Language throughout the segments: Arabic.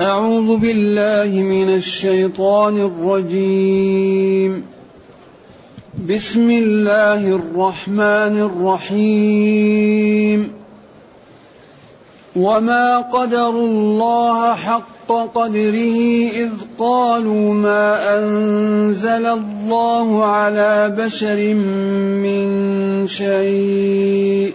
أعوذ بالله من الشيطان الرجيم. بسم الله الرحمن الرحيم. وما قدروا الله حق قدره إذ قالوا ما أنزل الله على بشر من شيء.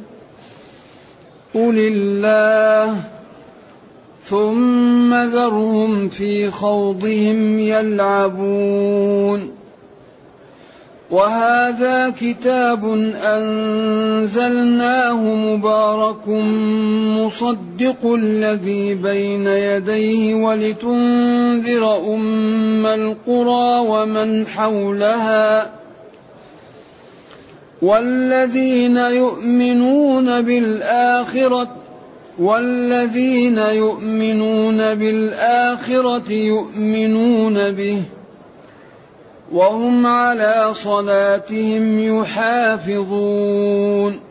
قل الله ثم ذرهم في خوضهم يلعبون وهذا كتاب انزلناه مبارك مصدق الذي بين يديه ولتنذر ام القرى ومن حولها والذين يؤمنون بالآخرة والذين يؤمنون بالآخرة يؤمنون به. وهم على صلاتهم يحافظون.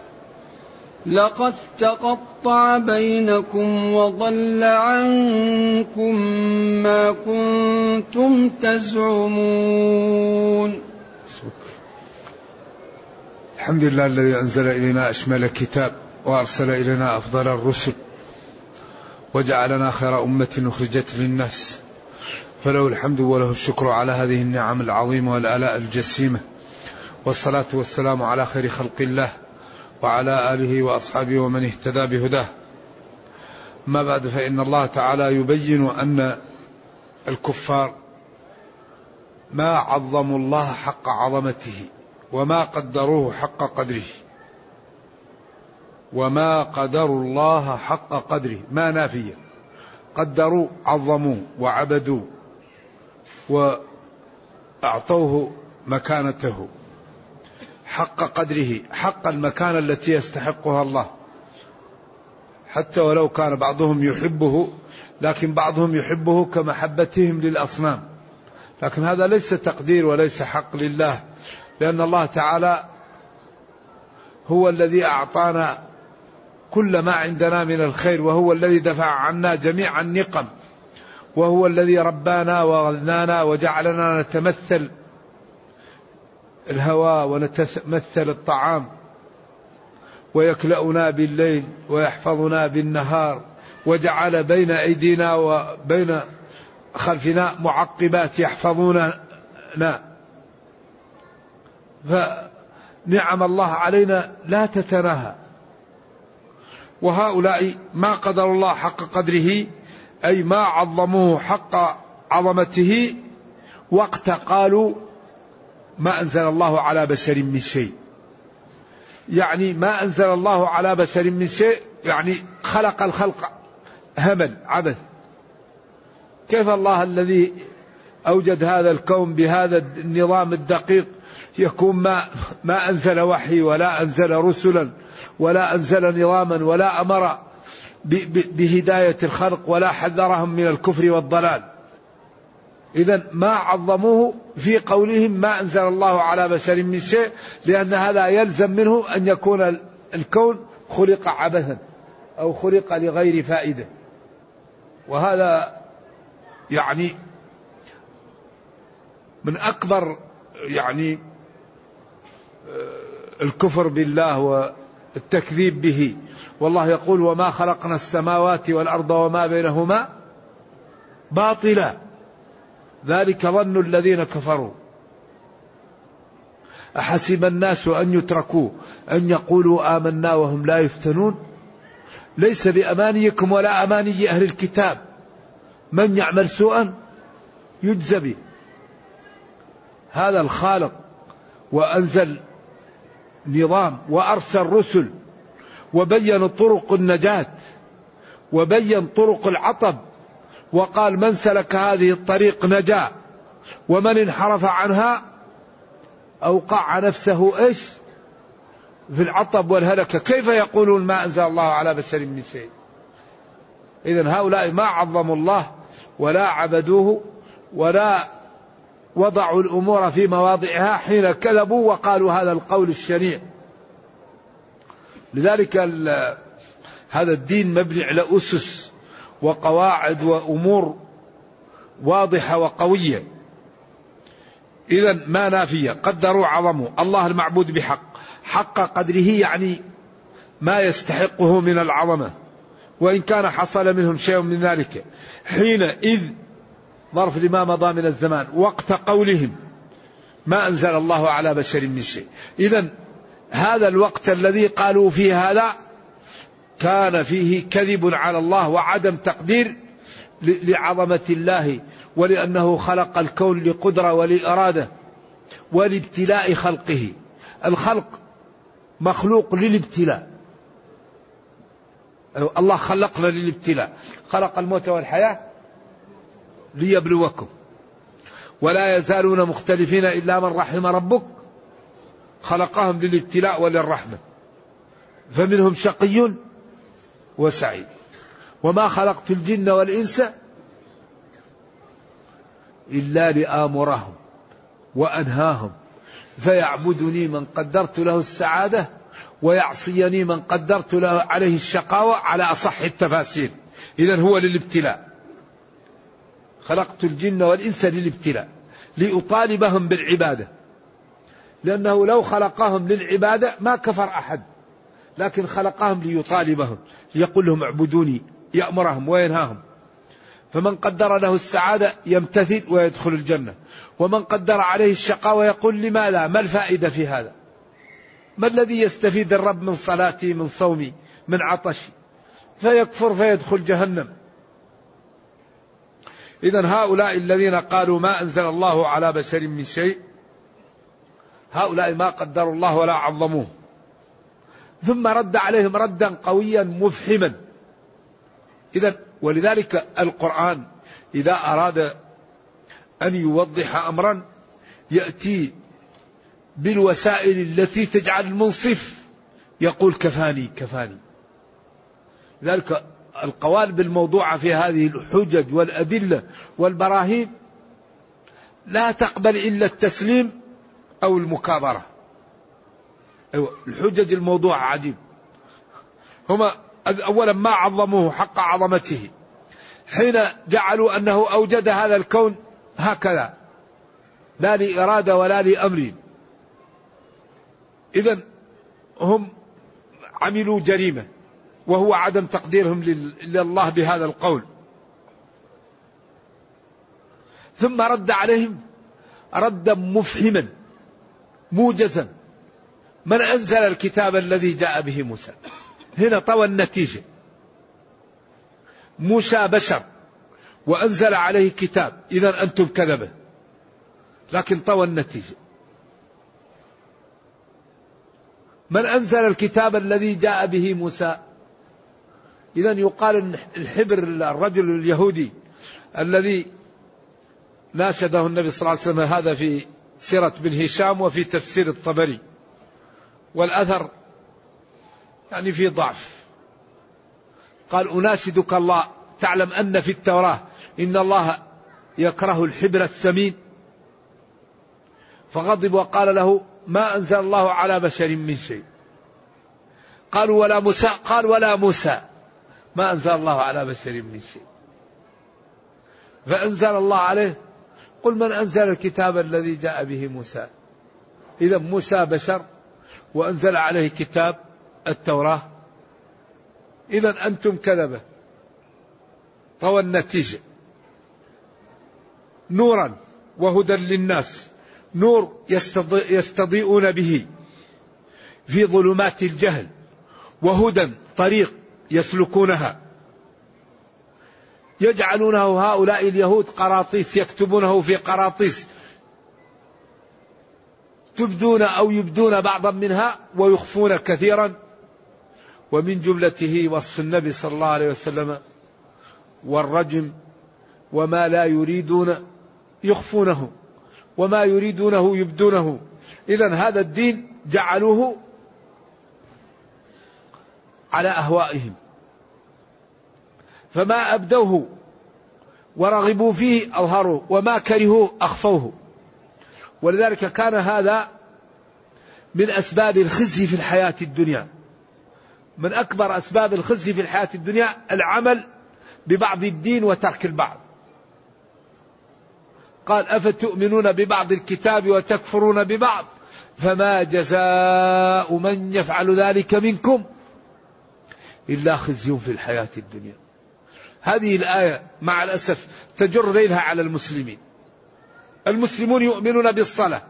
لقد تقطع بينكم وضل عنكم ما كنتم تزعمون. الحمد لله الذي أنزل إلينا أشمل الكتاب وأرسل إلينا أفضل الرسل وجعلنا خير أمة أخرجت للناس. فله الحمد وله الشكر على هذه النعم العظيمة والآلاء الجسيمة والصلاة والسلام على خير خلق الله. وعلى آله وأصحابه ومن اهتدى بهداه. ما بعد فإن الله تعالى يبين أن الكفار ما عظموا الله حق عظمته وما قدروه حق قدره. وما قدروا الله حق قدره ما نافية قدروا عظموه وعبدوه وأعطوه مكانته حق قدره حق المكانة التي يستحقها الله. حتى ولو كان بعضهم يحبه لكن بعضهم يحبه كمحبتهم للأصنام. لكن هذا ليس تقدير وليس حق لله لأن الله تعالى هو الذي أعطانا كل ما عندنا من الخير وهو الذي دفع عنا جميع النقم وهو الذي ربانا وغذانا وجعلنا نتمثل الهواء ونتمثل الطعام ويكلأنا بالليل ويحفظنا بالنهار وجعل بين أيدينا وبين خلفنا معقبات يحفظوننا. فنعم الله علينا لا تتناهى. وهؤلاء ما قدر الله حق قدره أي ما عظموه حق عظمته وقت قالوا ما أنزل الله على بشر من شيء. يعني ما أنزل الله على بشر من شيء يعني خلق الخلق همل عبث. كيف الله الذي أوجد هذا الكون بهذا النظام الدقيق يكون ما ما أنزل وحي ولا أنزل رسلا ولا أنزل نظاما ولا أمر بهداية الخلق ولا حذرهم من الكفر والضلال. إذا ما عظموه في قولهم ما أنزل الله على بشر من شيء لأن هذا يلزم منه أن يكون الكون خلق عبثا أو خلق لغير فائدة. وهذا يعني من أكبر يعني آه، الكفر بالله والتكذيب به. والله يقول وما خلقنا السماوات والأرض وما بينهما باطلا. ذلك ظن الذين كفروا. أحسب الناس أن يتركوا أن يقولوا آمنا وهم لا يفتنون؟ ليس بأمانيكم ولا أماني أهل الكتاب. من يعمل سوءا يجزى به. هذا الخالق وأنزل نظام وأرسل رسل وبين طرق النجاة وبين طرق العطب وقال من سلك هذه الطريق نجا ومن انحرف عنها أوقع نفسه إيش في العطب والهلكة. كيف يقولون ما أنزل الله على بشر من شيء؟ إذا هؤلاء ما عظموا الله ولا عبدوه ولا وضعوا الأمور في مواضعها حين كذبوا وقالوا هذا القول الشنيع. لذلك هذا الدين مبني على أسس. وقواعد وأمور واضحة وقوية. إذا ما نافية؟ قدروا عظمه الله المعبود بحق. حق قدره يعني ما يستحقه من العظمة. وإن كان حصل منهم شيء من ذلك. حينئذ ظرف لما مضى من الزمان وقت قولهم ما أنزل الله على بشر من شيء. إذا هذا الوقت الذي قالوا فيه هذا كان فيه كذب على الله وعدم تقدير لعظمة الله ولأنه خلق الكون لقدرة ولإرادة ولابتلاء خلقه. الخلق مخلوق للابتلاء. الله خلقنا للابتلاء. خلق الموت والحياة ليبلوكم. ولا يزالون مختلفين إلا من رحم ربك. خلقهم للابتلاء وللرحمة. فمنهم شقي وسعيد. وما خلقت الجن والإنس إلا لآمرهم وأنهاهم. فيعبدني من قدرت له السعادة ويعصيني من قدرت له عليه الشقاوة على أصح التفاسير. إذا هو للابتلاء. خلقت الجن والإنس للابتلاء لأطالبهم بالعبادة. لأنه لو خلقهم للعبادة ما كفر أحد. لكن خلقهم ليطالبهم يقول لهم اعبدوني يأمرهم وينهاهم. فمن قدر له السعادة يمتثل ويدخل الجنة. ومن قدر عليه الشقاوة يقول لماذا؟ ما الفائدة في هذا؟ ما الذي يستفيد الرب من صلاتي من صومي من عطشي؟ فيكفر فيدخل جهنم. إذا هؤلاء الذين قالوا ما أنزل الله على بشر من شيء هؤلاء ما قدروا الله ولا عظموه. ثم رد عليهم ردا قويا مفحما. إذا ولذلك القرآن إذا أراد أن يوضح أمرا يأتي بالوسائل التي تجعل المنصف. يقول كفاني كفاني. ذلك القوالب الموضوعة في هذه الحجج والأدلة والبراهين لا تقبل إلا التسليم أو المكابرة. أيوة الحجج الموضوعة عجيب. هما أولا ما عظموه حق عظمته. حين جعلوا أنه أوجد هذا الكون هكذا. لا لإرادة ولا لأمر إذا هم عملوا جريمة وهو عدم تقديرهم لله بهذا القول. ثم رد عليهم ردا مفهما موجزا. من أنزل الكتاب الذي جاء به موسى؟ هنا طوى النتيجة. موسى بشر وأنزل عليه كتاب. إذا أنتم كذبة. لكن طوى النتيجة. من أنزل الكتاب الذي جاء به موسى؟ إذا يقال الحبر الرجل اليهودي الذي ناشده النبي صلى الله عليه وسلم هذا في سيرة بن هشام وفي تفسير الطبري. والأثر يعني في ضعف. قال أناشدك الله تعلم أن في التوراة إن الله يكره الحبر السمين فغضب وقال له ما أنزل الله على بشر من شيء. قالوا ولا موسى قال ولا موسى ما أنزل الله على بشر من شيء. فأنزل الله عليه. قل من أنزل الكتاب الذي جاء به موسى؟ إذا موسى بشر. وأنزل عليه كتاب التوراة. إذا أنتم كذبة. طوى النتيجة. نورا وهدى للناس. نور يستضيئون به في ظلمات الجهل. وهدى طريق يسلكونها. يجعلونه هؤلاء اليهود قراطيس يكتبونه في قراطيس. تبدون أو يبدون بعضا منها ويخفون كثيرا. ومن جملته وصف النبي صلى الله عليه وسلم والرجم وما لا يريدون يخفونه وما يريدونه يبدونه. اذا هذا الدين جعلوه على أهوائهم. فما أبدوه ورغبوا فيه اظهروه وما كرهوه أخفوه. ولذلك كان هذا من أسباب الخزي في الحياة الدنيا. من أكبر أسباب الخزي في الحياة الدنيا العمل ببعض الدين وترك البعض. قال أفتؤمنون ببعض الكتاب وتكفرون ببعض؟ فما جزاء من يفعل ذلك منكم إلا خزي في الحياة الدنيا. هذه الآية مع الأسف تجر ليلها على المسلمين. المسلمون يؤمنون بالصلاة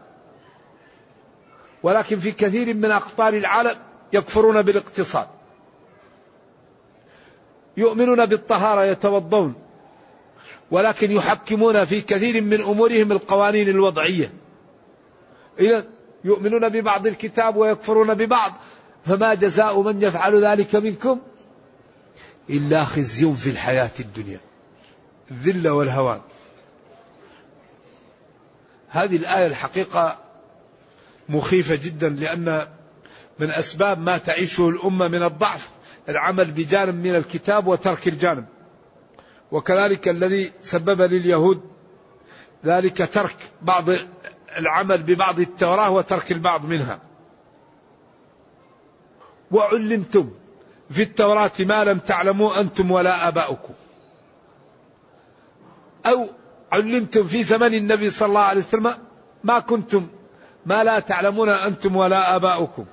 ولكن في كثير من أقطار العالم يكفرون بالاقتصاد يؤمنون بالطهارة يتوضون ولكن يحكمون في كثير من أمورهم القوانين الوضعية. إذا يؤمنون ببعض الكتاب ويكفرون ببعض فما جزاء من يفعل ذلك منكم إلا خزي في الحياة الدنيا. الذل والهوان. هذه الآية الحقيقة مخيفة جدا لأن من أسباب ما تعيشه الأمة من الضعف العمل بجانب من الكتاب وترك الجانب. وكذلك الذي سبب لليهود ذلك ترك بعض العمل ببعض التوراة وترك البعض منها وعلمتم في التوراة ما لم تعلموا أنتم ولا آباؤكم أو علمتم في زمن النبي صلى الله عليه وسلم ما كنتم ما لا تعلمون أنتم ولا آباؤكم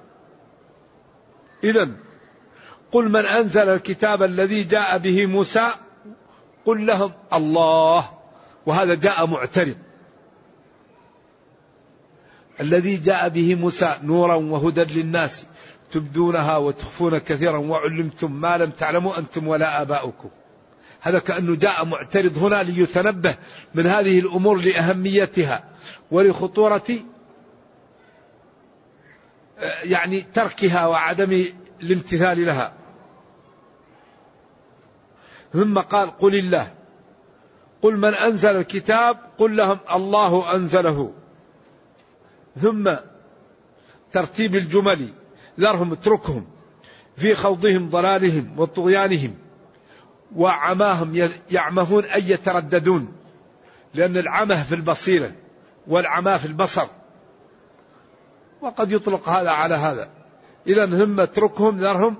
إذا قل من أنزل الكتاب الذي جاء به موسى قل لهم الله وهذا جاء معترض الذي جاء به موسى نورا وهدى للناس تبدونها وتخفون كثيرا وعلمتم ما لم تعلموا أنتم ولا آباؤكم. هذا كأنه جاء معترض هنا ليتنبه من هذه الأمور لأهميتها ولخطورة يعني تركها وعدم الامتثال لها. ثم قال قل الله قل من أنزل الكتاب قل لهم الله أنزله ثم ترتيب الجمل ذرهم اتركهم في خوضهم ضلالهم وطغيانهم وعماهم يعمهون أي يترددون. لأن العمه في البصيرة والعمى في البصر. وقد يطلق هذا على هذا. إذا هم اتركهم ذرهم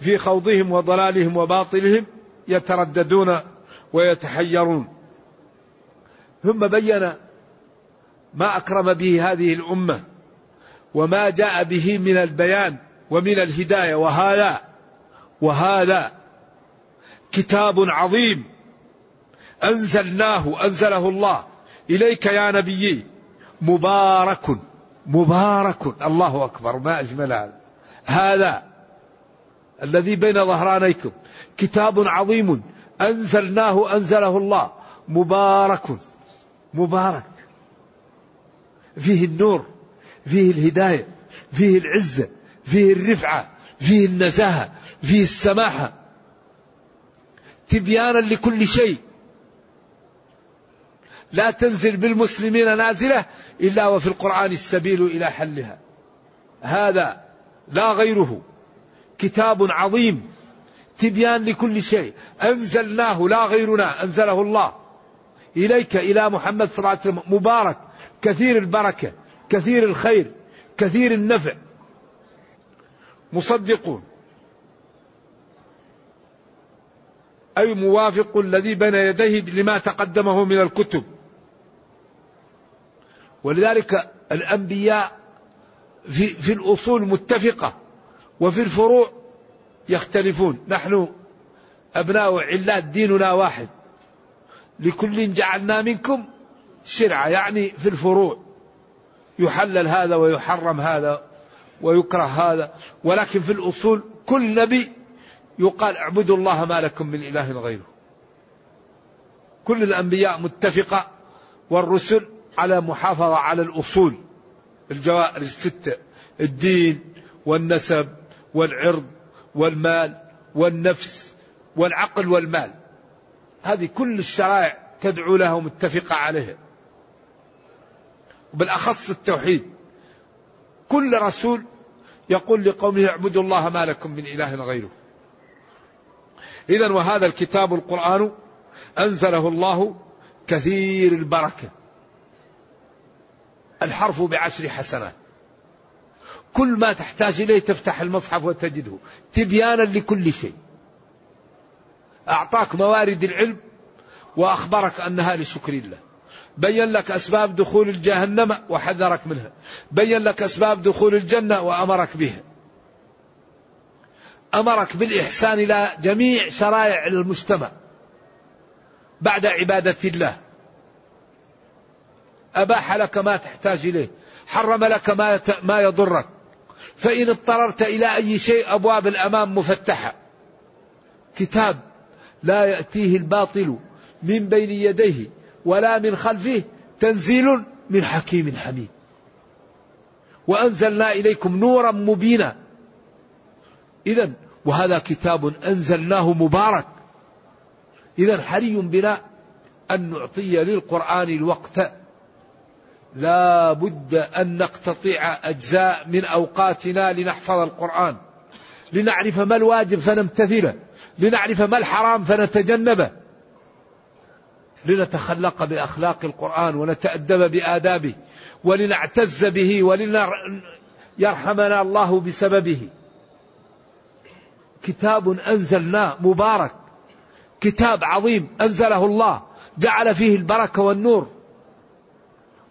في خوضهم وضلالهم وباطلهم يترددون ويتحيرون. ثم بين ما أكرم به هذه الأمة وما جاء به من البيان ومن الهداية. وهذا وهذا كتاب عظيم. أنزلناه أنزله الله. إليك يا نبيي مبارك مبارك. الله أكبر ما أجمل هذا. هذا الذي بين ظهرانيكم. كتاب عظيم. أنزلناه أنزله الله. مبارك مبارك. فيه النور فيه الهداية فيه العزة فيه الرفعة فيه النزاهة فيه السماحة. تبيانا لكل شيء. لا تنزل بالمسلمين نازلة إلا وفي القرآن السبيل إلى حلها. هذا لا غيره. كتاب عظيم. تبيان لكل شيء. أنزلناه لا غيرنا. أنزله الله. إليك إلى محمد صلى الله عليه وسلم. مبارك. كثير البركة. كثير الخير. كثير النفع. مصدقون. أي موافق الذي بين يديه لما تقدمه من الكتب. ولذلك الأنبياء في, في الأصول متفقة وفي الفروع يختلفون. نحن أبناء علات ديننا واحد. لكل جعلنا منكم شرعة يعني في الفروع. يحلل هذا ويحرم هذا ويكره هذا. ولكن في الأصول كل نبي يقال اعبدوا الله ما لكم من إله غيره. كل الأنبياء متفقة والرسل على محافظة على الأصول الجوائر الستة الدين والنسب والعرض والمال والنفس والعقل والمال. هذه كل الشرائع تدعو لها ومتفقة عليها. وبالأخص التوحيد. كل رسول يقول لقومه اعبدوا الله ما لكم من إله غيره. إذا وهذا الكتاب القرآن أنزله الله كثير البركة. الحرف بعشر حسنات. كل ما تحتاج إليه تفتح المصحف وتجده. تبيانا لكل شيء. أعطاك موارد العلم وأخبرك أنها لشكر الله. بين لك أسباب دخول الجهنم وحذرك منها. بين لك أسباب دخول الجنة وأمرك بها. أمرك بالإحسان إلى جميع شرائع المجتمع بعد عبادة الله. أباح لك ما تحتاج إليه حرم لك ما ما يضرك. فإن اضطررت إلى أي شيء أبواب الأمام مفتحة. كتاب لا يأتيه الباطل من بين يديه ولا من خلفه تنزيل من حكيم حميد. وأنزلنا إليكم نورا مبينا. إذا وهذا كتاب أنزلناه مبارك. إذا حري بنا أن نعطي للقرآن الوقت. لا بد أن نقتطع أجزاء من أوقاتنا لنحفظ القرآن. لنعرف ما الواجب فنمتثله. لنعرف ما الحرام فنتجنبه. لنتخلق بأخلاق القرآن ونتأدب بآدابه. ولنعتز به وليرحمنا الله بسببه. كتاب أنزلناه مبارك كتاب عظيم أنزله الله جعل فيه البركة والنور.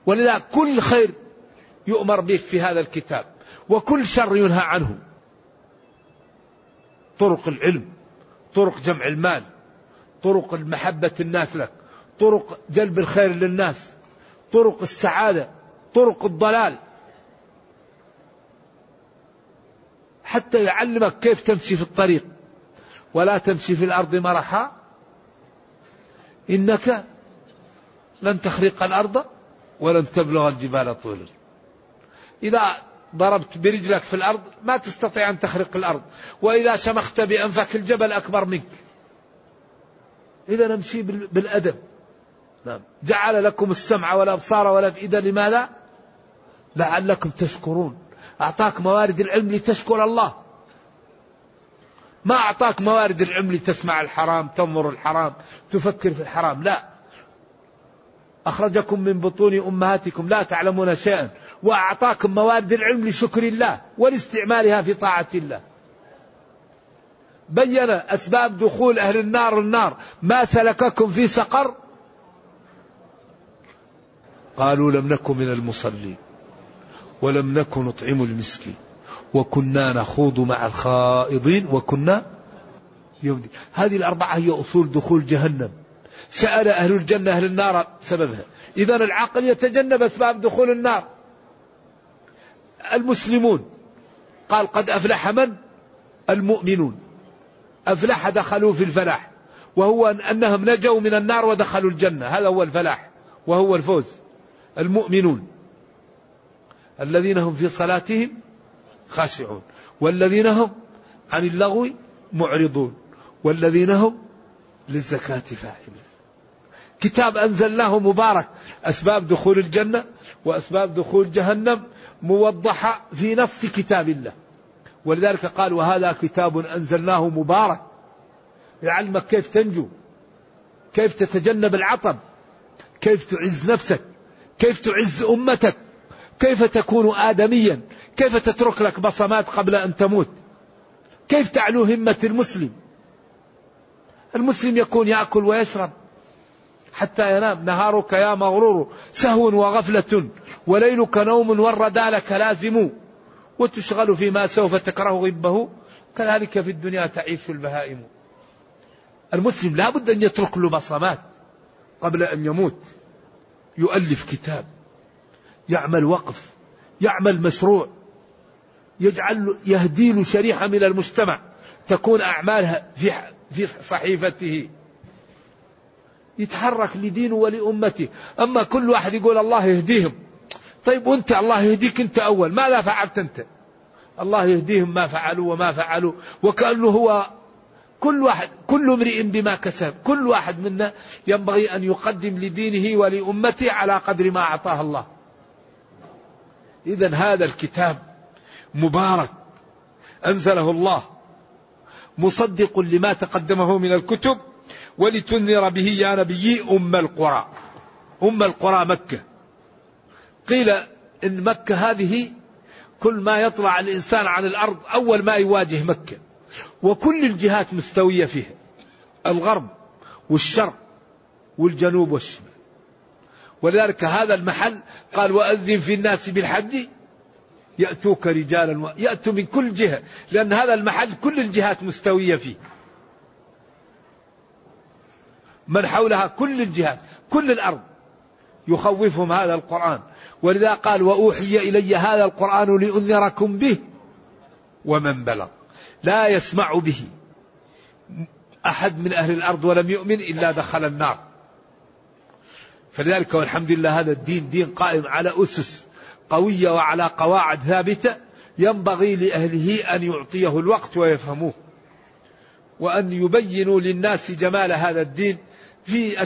ولذا كل خير يؤمر به في هذا الكتاب وكل شر ينهى عنه. طرق العلم طرق جمع المال طرق محبة الناس لك طرق جلب الخير للناس طرق السعادة طرق الضلال. حتى يعلمك كيف تمشي في الطريق. ولا تمشي في الأرض مرحا. إنك لن تخرق الأرض ولن تبلغ الجبال طولا. إذا ضربت برجلك في الأرض ما تستطيع أن تخرق الأرض. وإذا شمخت بأنفك الجبل أكبر منك. إذا نمشي بالأدب. نعم. جعل لكم السمع والأبصار والأفئدة. لماذا؟ لعلكم تشكرون. أعطاك موارد العلم لتشكر الله. ما أعطاك موارد العلم لتسمع الحرام تنظر الحرام تفكر في الحرام لا. أخرجكم من بطون أمهاتكم لا تعلمون شيئا. وأعطاكم موارد العلم لشكر الله ولاستعمالها في طاعة الله. بين أسباب دخول أهل النار النار. ما سلككم في سقر؟ قالوا لم نكن من المصلين. ولم نكن نطعم المسكين. وكنا نخوض مع الخائضين وكنا يوم هذه الأربعة هي أصول دخول جهنم. سأل أهل الجنة أهل النار سببها. إذا العقل يتجنب أسباب دخول النار. المسلمون. قال قد أفلح من؟ المؤمنون. أفلح دخلوا في الفلاح. وهو أنهم نجوا من النار ودخلوا الجنة. هذا هو الفلاح. وهو الفوز. المؤمنون. الذين هم في صلاتهم خاشعون والذين هم عن اللغو معرضون والذين هم للزكاة فاعلون. كتاب أنزلناه مبارك أسباب دخول الجنة وأسباب دخول جهنم موضحة في نص كتاب الله. ولذلك قال وهذا كتاب أنزلناه مبارك. يعلمك كيف تنجو؟ كيف تتجنب العطب؟ كيف تعز نفسك؟ كيف تعز أمتك؟ كيف تكون آدميا؟ كيف تترك لك بصمات قبل أن تموت؟ كيف تعلو همة المسلم؟ المسلم يكون يأكل ويشرب حتى ينام نهارك يا مغرور سهو وغفلة وليلك نوم والردى لك لازم وتشغل فيما سوف تكره غبه. كذلك في الدنيا تعيش البهائم. المسلم لا بد أن يترك له بصمات قبل أن يموت. يؤلف كتاب. يعمل وقف يعمل مشروع يجعل يهدي له شريحة من المجتمع تكون أعمالها في في صحيفته. يتحرك لدينه ولأمته. أما كل واحد يقول الله يهديهم. طيب وأنت؟ الله يهديك أنت أول. ماذا فعلت أنت؟ الله يهديهم ما فعلوا وما فعلوا. وكأنه هو كل واحد كل امرئ بما كسب كل واحد منا ينبغي أن يقدم لدينه ولأمته على قدر ما أعطاه الله. إذا هذا الكتاب مبارك أنزله الله مصدق لما تقدمه من الكتب ولتنذر به يا نبي أم القرى. أم القرى مكة. قيل إن مكة هذه كل ما يطلع الإنسان عن الأرض أول ما يواجه مكة. وكل الجهات مستوية فيها الغرب والشرق والجنوب والشمال. ولذلك هذا المحل قال وأذن في الناس بالحج يأتوك رجالا يأتوا من كل جهة لأن هذا المحل كل الجهات مستوية فيه. من حولها كل الجهات كل الأرض يخوفهم هذا القرآن. ولذا قال وأوحي إلي هذا القرآن لأنذركم به ومن بلغ. لا يسمع به أحد من أهل الأرض ولم يؤمن إلا دخل النار. فلذلك والحمد لله هذا الدين دين قائم على أسس قوية وعلى قواعد ثابتة ينبغي لأهله أن يعطيه الوقت ويفهموه وأن يبينوا للناس جمال هذا الدين في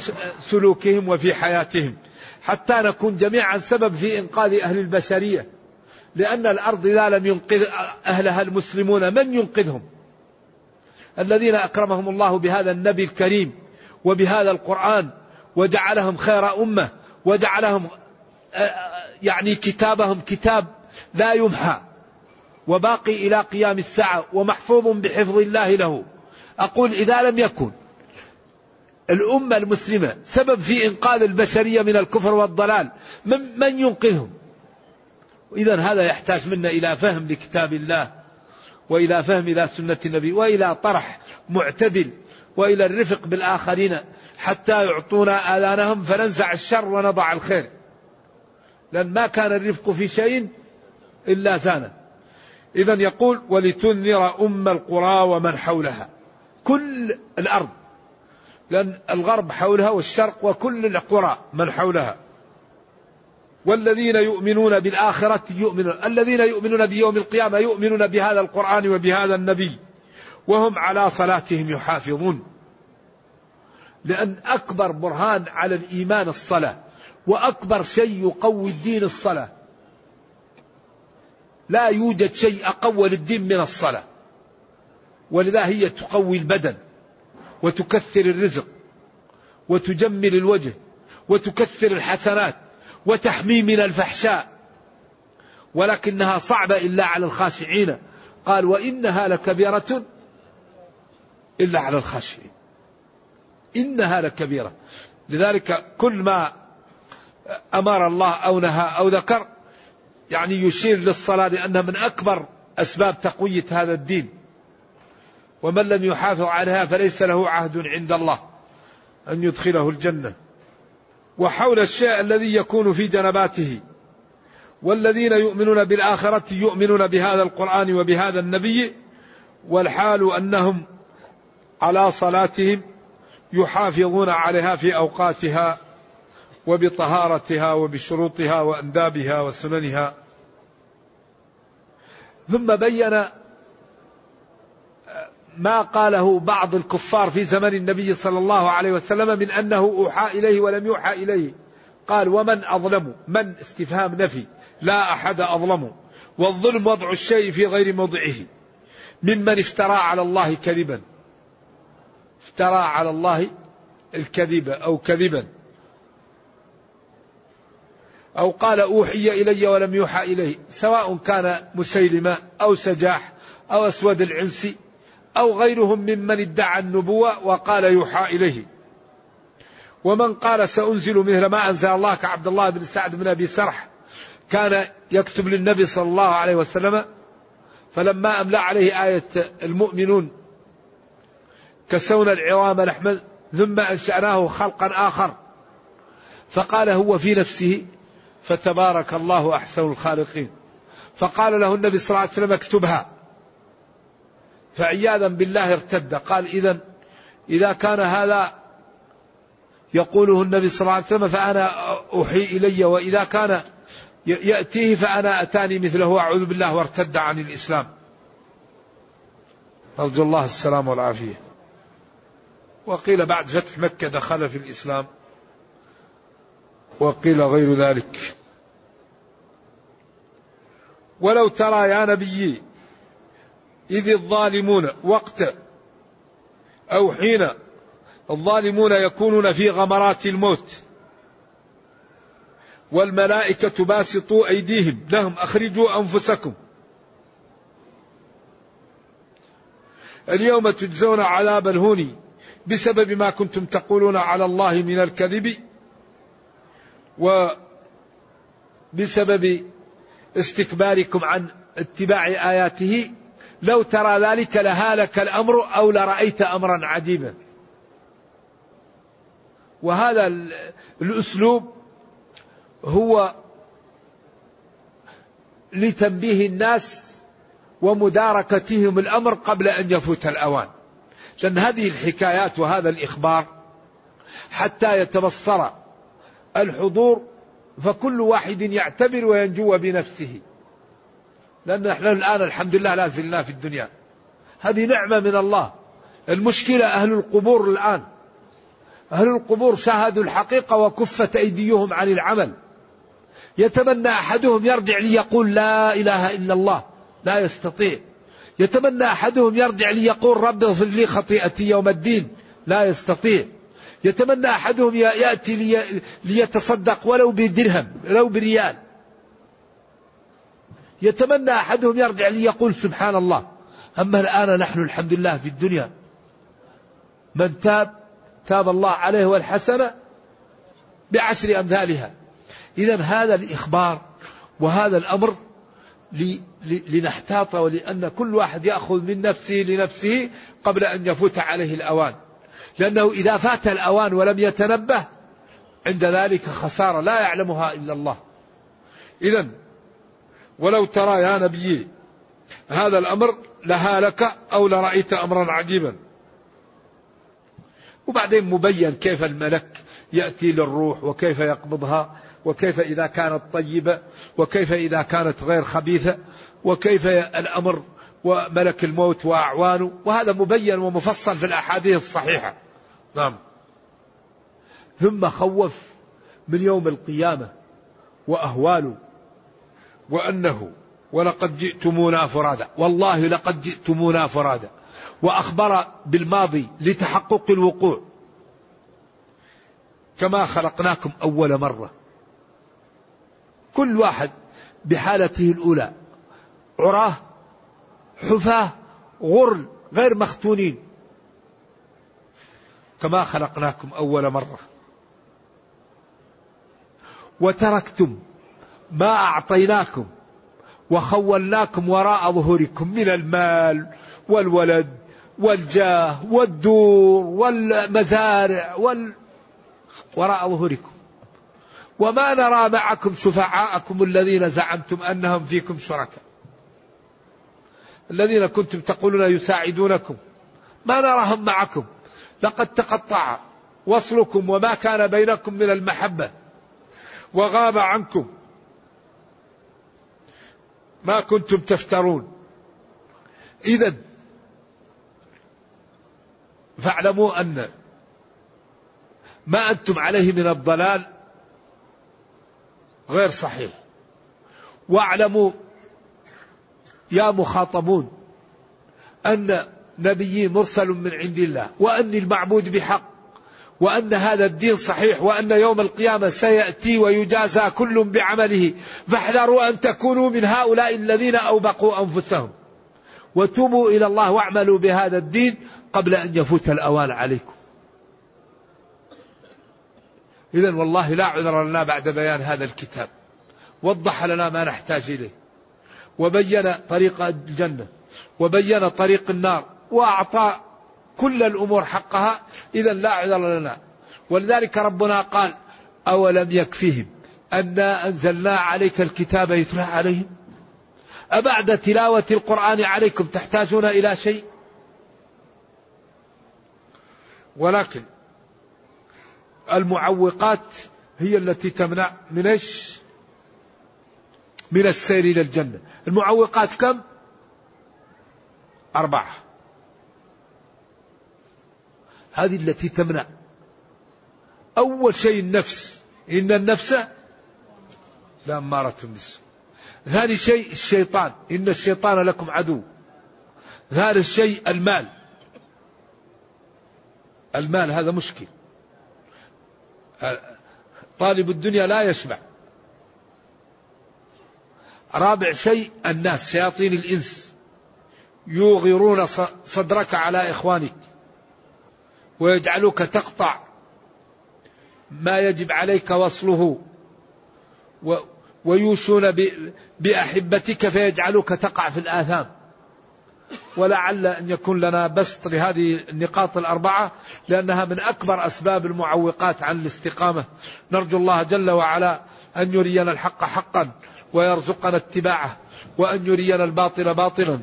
سلوكهم وفي حياتهم حتى نكون جميعا سبب في إنقاذ أهل البشرية لأن الأرض إذا لم ينقذ أهلها المسلمون من ينقذهم؟ الذين أكرمهم الله بهذا النبي الكريم وبهذا القرآن وجعلهم خير أمة وجعلهم يعني كتابهم كتاب لا يمحى وباقي إلى قيام الساعة ومحفوظ بحفظ الله له. أقول إذا لم يكن الأمة المسلمة سبب في إنقاذ البشرية من الكفر والضلال من, من ينقذهم؟ إذا هذا يحتاج منا إلى فهم لكتاب الله وإلى فهم إلى سنة النبي وإلى طرح معتدل وإلى الرفق بالآخرين حتى يعطونا آذانهم فننزع الشر ونضع الخير. لأن ما كان الرفق في شيء إلا زانه. إذا يقول ولتنذر أم القرى ومن حولها. كل الأرض. لأن الغرب حولها والشرق وكل القرى من حولها. والذين يؤمنون بالآخرة يؤمنون. الذين يؤمنون بيوم القيامة يؤمنون بهذا القرآن وبهذا النبي. وهم على صلاتهم يحافظون. لأن أكبر برهان على الإيمان الصلاة وأكبر شيء يقوي الدين الصلاة. لا يوجد شيء أقوى للدين من الصلاة. ولذا هي تقوي البدن وتكثر الرزق وتجمل الوجه وتكثر الحسنات وتحمي من الفحشاء. ولكنها صعبة إلا على الخاشعين. قال وإنها لكبيرة إلا على الخاشعين إنها لكبيرة. لذلك كل ما أمر الله أو نهى أو ذكر يعني يشير للصلاة لأنها من أكبر أسباب تقوية هذا الدين. ومن لم يحافظ عليها فليس له عهد عند الله أن يدخله الجنة. وحول الشيء الذي يكون في جنباته. والذين يؤمنون بالآخرة يؤمنون بهذا القرآن وبهذا النبي والحال أنهم على صلاتهم يحافظون عليها في أوقاتها وبطهارتها وبشروطها وأندابها وسننها. ثم بين ما قاله بعض الكفار في زمن النبي صلى الله عليه وسلم من أنه أوحى إليه ولم يوحى إليه. قال ومن أظلم؟ من؟ استفهام نفي. لا أحد أظلم. والظلم وضع الشيء في غير موضعه. ممن افترى على الله كذبا. افترى على الله الكذب أو كذبا. أو قال أوحي إلي ولم يوحى إليه سواء كان مسيلمة أو سجاح أو أسود العنسي أو غيرهم ممن ادعى النبوة وقال يوحى إليه. ومن قال سأنزل مثل ما أنزل الله كعبد الله بن سعد بن أبي سرح كان يكتب للنبي صلى الله عليه وسلم فلما أملى عليه آية المؤمنون كسونا العظام لحما ثم أنشأناه خلقا آخر. فقال هو في نفسه فتبارك الله أحسن الخالقين. فقال له النبي صلى الله عليه وسلم اكتبها. فعياذا بالله ارتد. قال إذا إذا كان هذا يقوله النبي صلى الله عليه وسلم فأنا أوحي إلي وإذا كان يأتيه فأنا أتاني مثله. أعوذ بالله وارتد عن الإسلام. أرجو الله السلام والعافية. وقيل بعد فتح مكة دخل في الإسلام وقيل غير ذلك. ولو ترى يا نبي إذ الظالمون وقت أو حين الظالمون يكونون في غمرات الموت والملائكة باسطوا أيديهم لهم أخرجوا أنفسكم. اليوم تجزون عذاب الهون بسبب ما كنتم تقولون على الله من الكذب وبسبب استكباركم عن اتباع آياته لو ترى ذلك لهالك الأمر أو لرأيت أمرا عجيبا وهذا الأسلوب هو لتنبيه الناس ومداركتهم الأمر قبل أن يفوت الأوان. لأن هذه الحكايات وهذا الإخبار حتى يتبصر الحضور فكل واحد يعتبر وينجو بنفسه. لأن نحن الآن الحمد لله لا زلنا في الدنيا. هذه نعمة من الله. المشكلة أهل القبور الآن. أهل القبور شاهدوا الحقيقة وكفت أيديهم عن العمل. يتمنى أحدهم يرجع ليقول لا إله إلا الله لا يستطيع يتمنى أحدهم يرجع ليقول رب اغفر لي خطيئتي يوم الدين. لا يستطيع. يتمنى أحدهم يأتي لي ليتصدق ولو بدرهم ولو بريال. يتمنى أحدهم يرجع ليقول سبحان الله أما الآن نحن الحمد لله في الدنيا. من تاب تاب الله عليه والحسنة بعشر أمثالها. إذا هذا الإخبار وهذا الأمر لنحتاط ولأن كل واحد يأخذ من نفسه لنفسه قبل أن يفوت عليه الأوان. لأنه إذا فات الأوان ولم يتنبه عند ذلك خسارة لا يعلمها إلا الله. إذا ولو ترى يا نبي هذا الأمر لهالك أو لرأيت أمرا عجيبا. وبعدين مبين كيف الملك يأتي للروح وكيف يقبضها. وكيف إذا كانت طيبة وكيف إذا كانت غير خبيثة وكيف الأمر وملك الموت وأعوانه. وهذا مبين ومفصل في الأحاديث الصحيحة. نعم. ثم خوف من يوم القيامة وأهواله وأنه ولقد جئتمونا فرادا والله لقد جئتمونا فرادا وأخبر بالماضي لتحقق الوقوع. كما خلقناكم أول مرة. كل واحد بحالته الأولى. عراه حفاة غر غير مختونين. كما خلقناكم أول مرة. وتركتم ما أعطيناكم وخولناكم وراء ظهوركم من المال والولد والجاه والدور والمزارع وال وراء ظهوركم. وما نرى معكم شفعاءكم الذين زعمتم أنهم فيكم شركاء. الذين كنتم تقولون يساعدونكم. ما نراهم معكم؟ لقد تقطع وصلكم وما كان بينكم من المحبة وغاب عنكم. ما كنتم تفترون. اذا فاعلموا أن ما أنتم عليه من الضلال غير صحيح. واعلموا يا مخاطبون أن نبيي مرسل من عند الله وأني المعبود بحق وأن هذا الدين صحيح وأن يوم القيامة سيأتي ويجازى كل بعمله. فاحذروا أن تكونوا من هؤلاء الذين أوبقوا أنفسهم. وتوبوا إلى الله واعملوا بهذا الدين قبل أن يفوت الأوان عليكم. إذا والله لا عذر لنا بعد بيان هذا الكتاب. وضح لنا ما نحتاج إليه. وبين طريق الجنة. وبين طريق النار. وأعطى كل الأمور حقها. إذا لا عذر لنا. ولذلك ربنا قال أولم يكفهم أنا أنزلنا عليك الكتاب يتلى عليهم؟ أبعد تلاوة القرآن عليكم تحتاجون إلى شيء؟ ولكن المعوقات هي التي تمنع من إيش؟ من السير إلى الجنة، المعوقات كم؟ أربعة. هذه التي تمنع. أول شيء النفس، إن النفس لأمارة بالسوء. ثاني شيء الشيطان، إن الشيطان لكم عدو. ثالث شيء المال. المال هذا مشكل. طالب الدنيا لا يشبع رابع شيء الناس شياطين الإنس. يوغرون صدرك على إخوانك. ويجعلوك تقطع ما يجب عليك وصله. ويوشون بأحبتك فيجعلوك تقع في الآثام. ولعل أن يكون لنا بسط لهذه النقاط الأربعة لأنها من أكبر أسباب المعوقات عن الاستقامة. نرجو الله جل وعلا أن يرينا الحق حقا ويرزقنا اتباعه وأن يرينا الباطل باطلا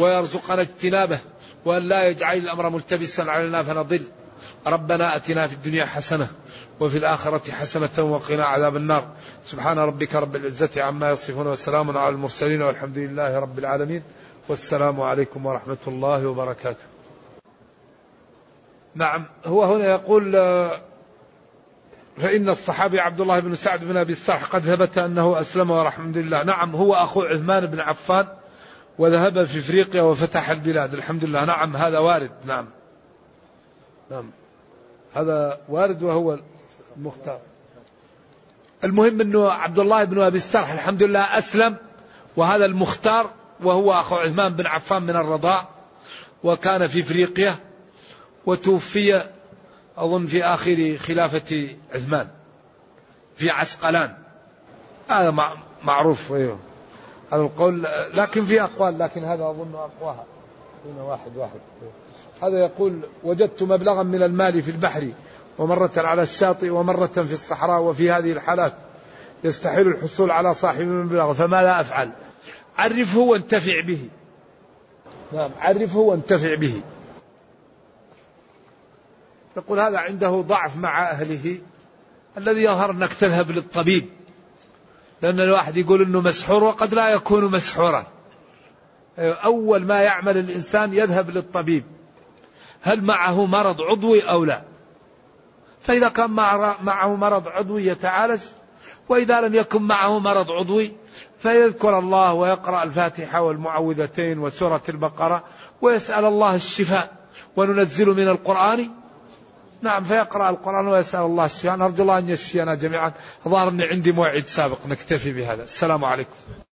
ويرزقنا اجتنابه وأن لا يجعل الأمر ملتبسا علينا فنضل. ربنا أتنا في الدنيا حسنة وفي الآخرة حسنة وقنا عذاب النار. سبحان ربك رب العزة عما يصفون وسلام على المرسلين والحمد لله رب العالمين. والسلام عليكم ورحمة الله وبركاته. نعم هو هنا يقول آه، فإن الصحابي عبد الله بن سعد بن أبي الصالح قد ثبت أنه أسلم والحمد لله. نعم هو أخو عثمان بن عفان وذهب في إفريقيا وفتح البلاد. الحمد لله. نعم هذا وارد. نعم. نعم. هذا وارد وهو المختار. المهم أنه عبد الله بن أبي السرح الحمد لله أسلم وهذا المختار وهو أخو عثمان بن عفان من الرضاع وكان في إفريقيا وتوفي أظن في آخر خلافة عثمان في عسقلان. هذا معروف أيوه. هذا القول لكن في أقوال لكن هذا أظن أقواها. هنا واحد واحد. هذا يقول وجدت مبلغا من المال في البحر ومرة على الشاطئ ومرة في الصحراء وفي هذه الحالات يستحيل الحصول على صاحب المبلغ فماذا أفعل. عرفه وانتفع به. نعم عرفه وانتفع به. يقول هذا عنده ضعف مع أهله الذي يظهر أنك تذهب للطبيب. لأن الواحد يقول أنه مسحور وقد لا يكون مسحورا. أول ما يعمل الإنسان يذهب للطبيب. هل معه مرض عضوي أو لا؟ فإذا كان معه مرض عضوي يتعالج وإذا لم يكن معه مرض عضوي فيذكر الله ويقرأ الفاتحة والمعوذتين وسورة البقرة ويسأل الله الشفاء وننزل من القرآن. نعم فيقرأ القرآن ويسأل الله الشفاء. نرجو الله أن يشفينا جميعا. ظهر أني عندي موعد سابق نكتفي بهذا. السلام عليكم.